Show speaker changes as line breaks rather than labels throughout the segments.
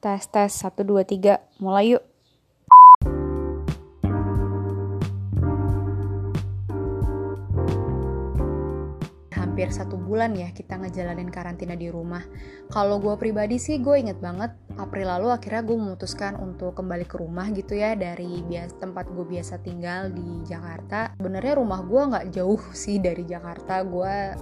Tes tes 1 2 3 mulai yuk. Hampir satu bulan ya kita ngejalanin karantina di rumah. Kalau gue pribadi sih gue inget banget April lalu akhirnya gue memutuskan untuk kembali ke rumah gitu ya dari bias tempat gue biasa tinggal di Jakarta. Sebenarnya rumah gue nggak jauh sih dari Jakarta. Gue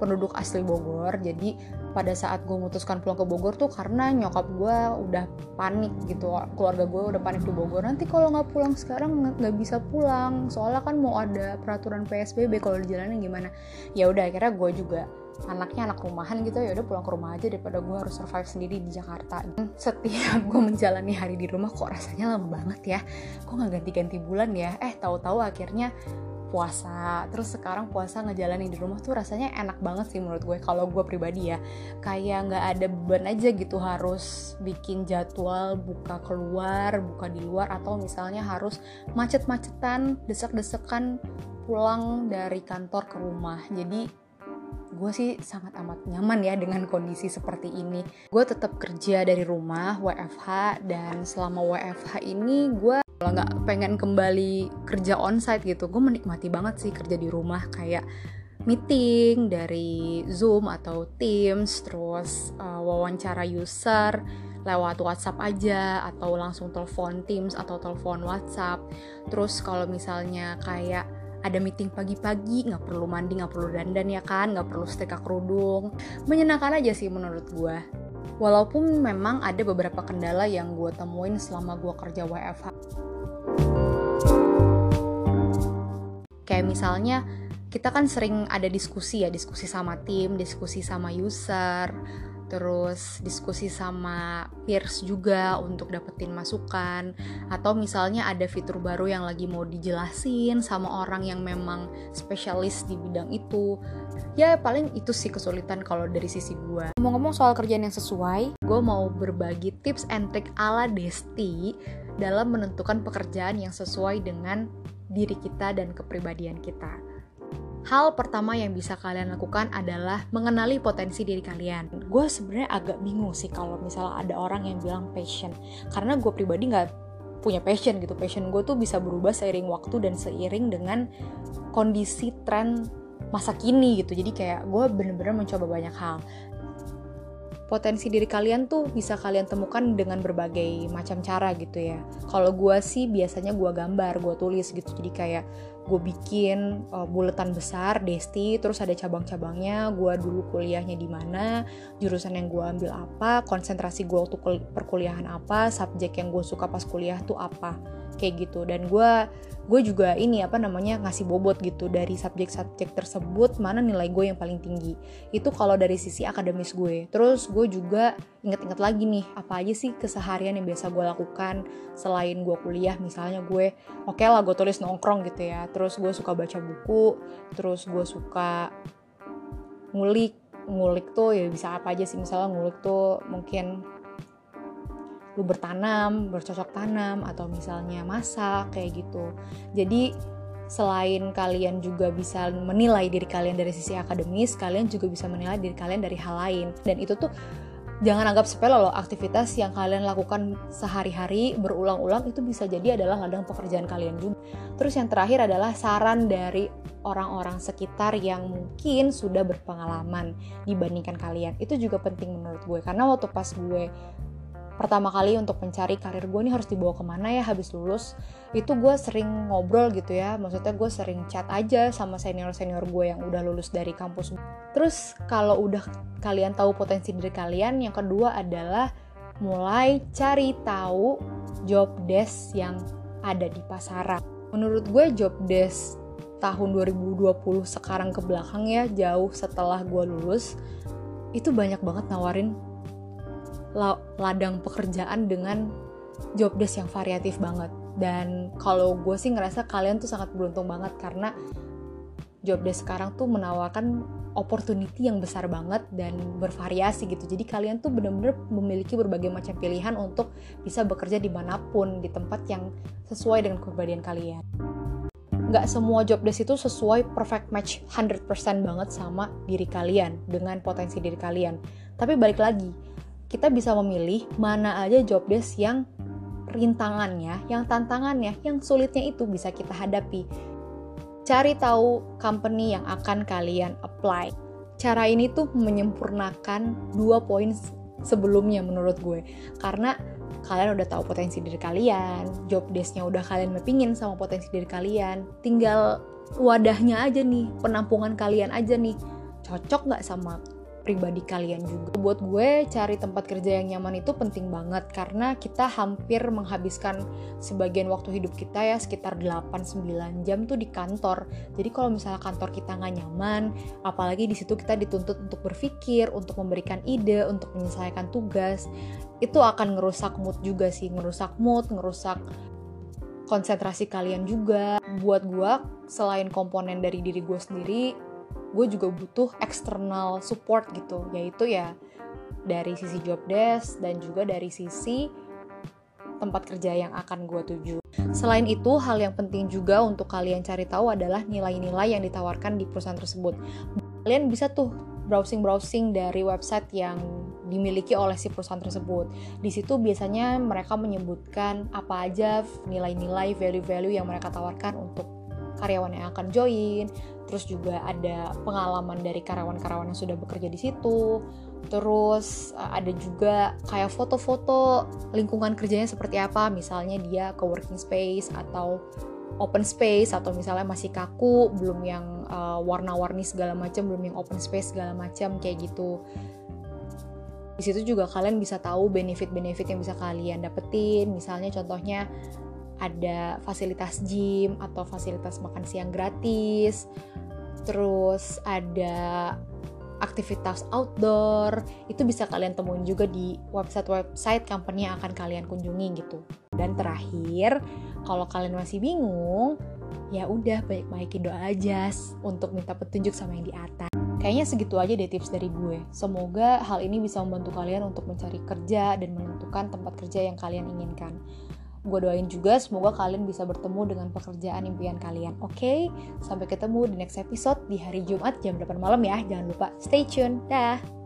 penduduk asli Bogor jadi pada saat gue memutuskan pulang ke Bogor tuh karena nyokap gue udah panik gitu. Keluarga gue udah panik di Bogor. Nanti kalau nggak pulang sekarang nggak bisa pulang. Soalnya kan mau ada peraturan PSBB kalau di jalanan gimana? Ya udah akhirnya gue juga anaknya anak rumahan gitu ya udah pulang ke rumah aja daripada gue harus survive sendiri di Jakarta. Setiap gue menjalani hari di rumah kok rasanya lama banget ya. Kok nggak ganti-ganti bulan ya? Eh tahu-tahu akhirnya puasa. Terus sekarang puasa ngejalanin di rumah tuh rasanya enak banget sih menurut gue kalau gue pribadi ya. Kayak nggak ada beban aja gitu harus bikin jadwal buka keluar buka di luar atau misalnya harus macet-macetan desek-desekan pulang dari kantor ke rumah. Jadi gue sih sangat amat nyaman ya dengan kondisi seperti ini. Gue tetap kerja dari rumah, WFH, dan selama WFH ini gue kalau nggak pengen kembali kerja onsite gitu, gue menikmati banget sih kerja di rumah. Kayak meeting dari Zoom atau Teams, terus uh, wawancara user lewat WhatsApp aja atau langsung telepon Teams atau telepon WhatsApp. Terus kalau misalnya kayak ada meeting pagi-pagi nggak perlu mandi nggak perlu dandan ya kan nggak perlu setrika kerudung. Menyenangkan aja sih menurut gue walaupun memang ada beberapa kendala yang gue temuin selama gue kerja WFH kayak misalnya kita kan sering ada diskusi ya diskusi sama tim diskusi sama user terus diskusi sama peers juga untuk dapetin masukan. Atau misalnya ada fitur baru yang lagi mau dijelasin sama orang yang memang spesialis di bidang itu. Ya paling itu sih kesulitan kalau dari sisi gue ngomong-ngomong soal kerjaan yang sesuai gue mau berbagi tips and trick ala Desti dalam menentukan pekerjaan yang sesuai dengan diri kita dan kepribadian kita Hal pertama yang bisa kalian lakukan adalah mengenali potensi diri kalian. Gue sebenarnya agak bingung sih kalau misalnya ada orang yang bilang passion, karena gue pribadi nggak punya passion gitu. Passion gue tuh bisa berubah seiring waktu dan seiring dengan kondisi tren masa kini gitu. Jadi kayak gue bener-bener mencoba banyak hal potensi diri kalian tuh bisa kalian temukan dengan berbagai macam cara gitu ya. Kalau gue sih biasanya gue gambar, gue tulis gitu. Jadi kayak gue bikin uh, buletan besar Desti terus ada cabang-cabangnya gue dulu kuliahnya di mana jurusan yang gue ambil apa konsentrasi gue waktu perkuliahan apa subjek yang gue suka pas kuliah tuh apa kayak gitu. Dan gue gue juga ini apa namanya ngasih bobot gitu dari subjek-subjek tersebut mana nilai gue yang paling tinggi. Itu kalau dari sisi akademis gue. Terus gue juga inget-inget lagi nih apa aja sih keseharian yang biasa gue lakukan selain gue kuliah? Misalnya gue oke okay lah gue tulis nongkrong gitu ya terus gue suka baca buku terus gue suka ngulik ngulik tuh ya bisa apa aja sih misalnya ngulik tuh mungkin lu bertanam, bercocok tanam atau misalnya masak kayak gitu. Jadi selain kalian juga bisa menilai diri kalian dari sisi akademis, kalian juga bisa menilai diri kalian dari hal lain. Dan itu tuh jangan anggap sepele loh aktivitas yang kalian lakukan sehari-hari berulang-ulang itu bisa jadi adalah ladang pekerjaan kalian juga. Terus yang terakhir adalah saran dari orang-orang sekitar yang mungkin sudah berpengalaman dibandingkan kalian. Itu juga penting menurut gue karena waktu pas gue pertama kali untuk mencari karir gue nih harus dibawa ke mana ya habis lulus itu gue sering ngobrol gitu ya. Maksudnya gue sering chat aja sama senior senior gue yang udah lulus dari kampus. Terus kalau udah kalian tahu potensi diri kalian yang kedua adalah mulai cari tahu job desk yang ada di pasaran. Menurut gue job desk tahun 2020 sekarang ke belakang ya jauh setelah gue lulus itu banyak banget nawarin ladang pekerjaan dengan job desk yang variatif banget. Dan kalau gue sih ngerasa kalian tuh sangat beruntung banget karena job desk sekarang tuh menawarkan opportunity yang besar banget dan bervariasi gitu. Jadi kalian tuh bener-bener memiliki berbagai macam pilihan untuk bisa bekerja di mana pun di tempat yang sesuai dengan kepribadian kalian. Nggak semua job desk itu sesuai perfect match 100% banget sama diri kalian dengan potensi diri kalian. Tapi balik lagi kita bisa memilih mana aja job desk yang rintangannya, yang tantangannya, yang sulitnya itu bisa kita hadapi. Cari tahu company yang akan kalian apply. Cara ini tuh menyempurnakan dua poin sebelumnya menurut gue. Karena kalian udah tahu potensi diri kalian, job desknya udah kalian mepingin sama potensi diri kalian, tinggal wadahnya aja nih, penampungan kalian aja nih, cocok nggak sama pribadi kalian juga. Buat gue cari tempat kerja yang nyaman itu penting banget karena kita hampir menghabiskan sebagian waktu hidup kita ya sekitar 8-9 jam tuh di kantor. Jadi kalau misalnya kantor kita nggak nyaman, apalagi di situ kita dituntut untuk berpikir, untuk memberikan ide, untuk menyelesaikan tugas, itu akan ngerusak mood juga sih, ngerusak mood, ngerusak konsentrasi kalian juga. Buat gue, selain komponen dari diri gue sendiri, gue juga butuh external support gitu yaitu ya dari sisi job desk dan juga dari sisi tempat kerja yang akan gue tuju. Selain itu, hal yang penting juga untuk kalian cari tahu adalah nilai-nilai yang ditawarkan di perusahaan tersebut. Kalian bisa tuh browsing-browsing dari website yang dimiliki oleh si perusahaan tersebut. Di situ biasanya mereka menyebutkan apa aja nilai-nilai, value-value yang mereka tawarkan untuk karyawan yang akan join, terus juga ada pengalaman dari karyawan-karyawan yang sudah bekerja di situ, terus eh, ada juga kayak foto-foto lingkungan kerjanya seperti apa, misalnya dia ke working space atau open space atau misalnya masih kaku, belum yang uh, warna-warni segala macam, belum yang open space segala macam kayak gitu. Di situ juga kalian bisa tahu benefit-benefit yang bisa kalian dapetin, misalnya contohnya ada fasilitas gym atau fasilitas makan siang gratis, terus ada aktivitas outdoor, itu bisa kalian temuin juga di website-website company yang akan kalian kunjungi gitu. Dan terakhir, kalau kalian masih bingung, ya udah baik-baikin doa aja untuk minta petunjuk sama yang di atas. Kayaknya segitu aja deh tips dari gue. Semoga hal ini bisa membantu kalian untuk mencari kerja dan menentukan tempat kerja yang kalian inginkan. Gue doain juga semoga kalian bisa bertemu dengan pekerjaan impian kalian. Oke, okay? sampai ketemu di next episode di hari Jumat jam 8 malam ya. Jangan lupa stay tune. Dah.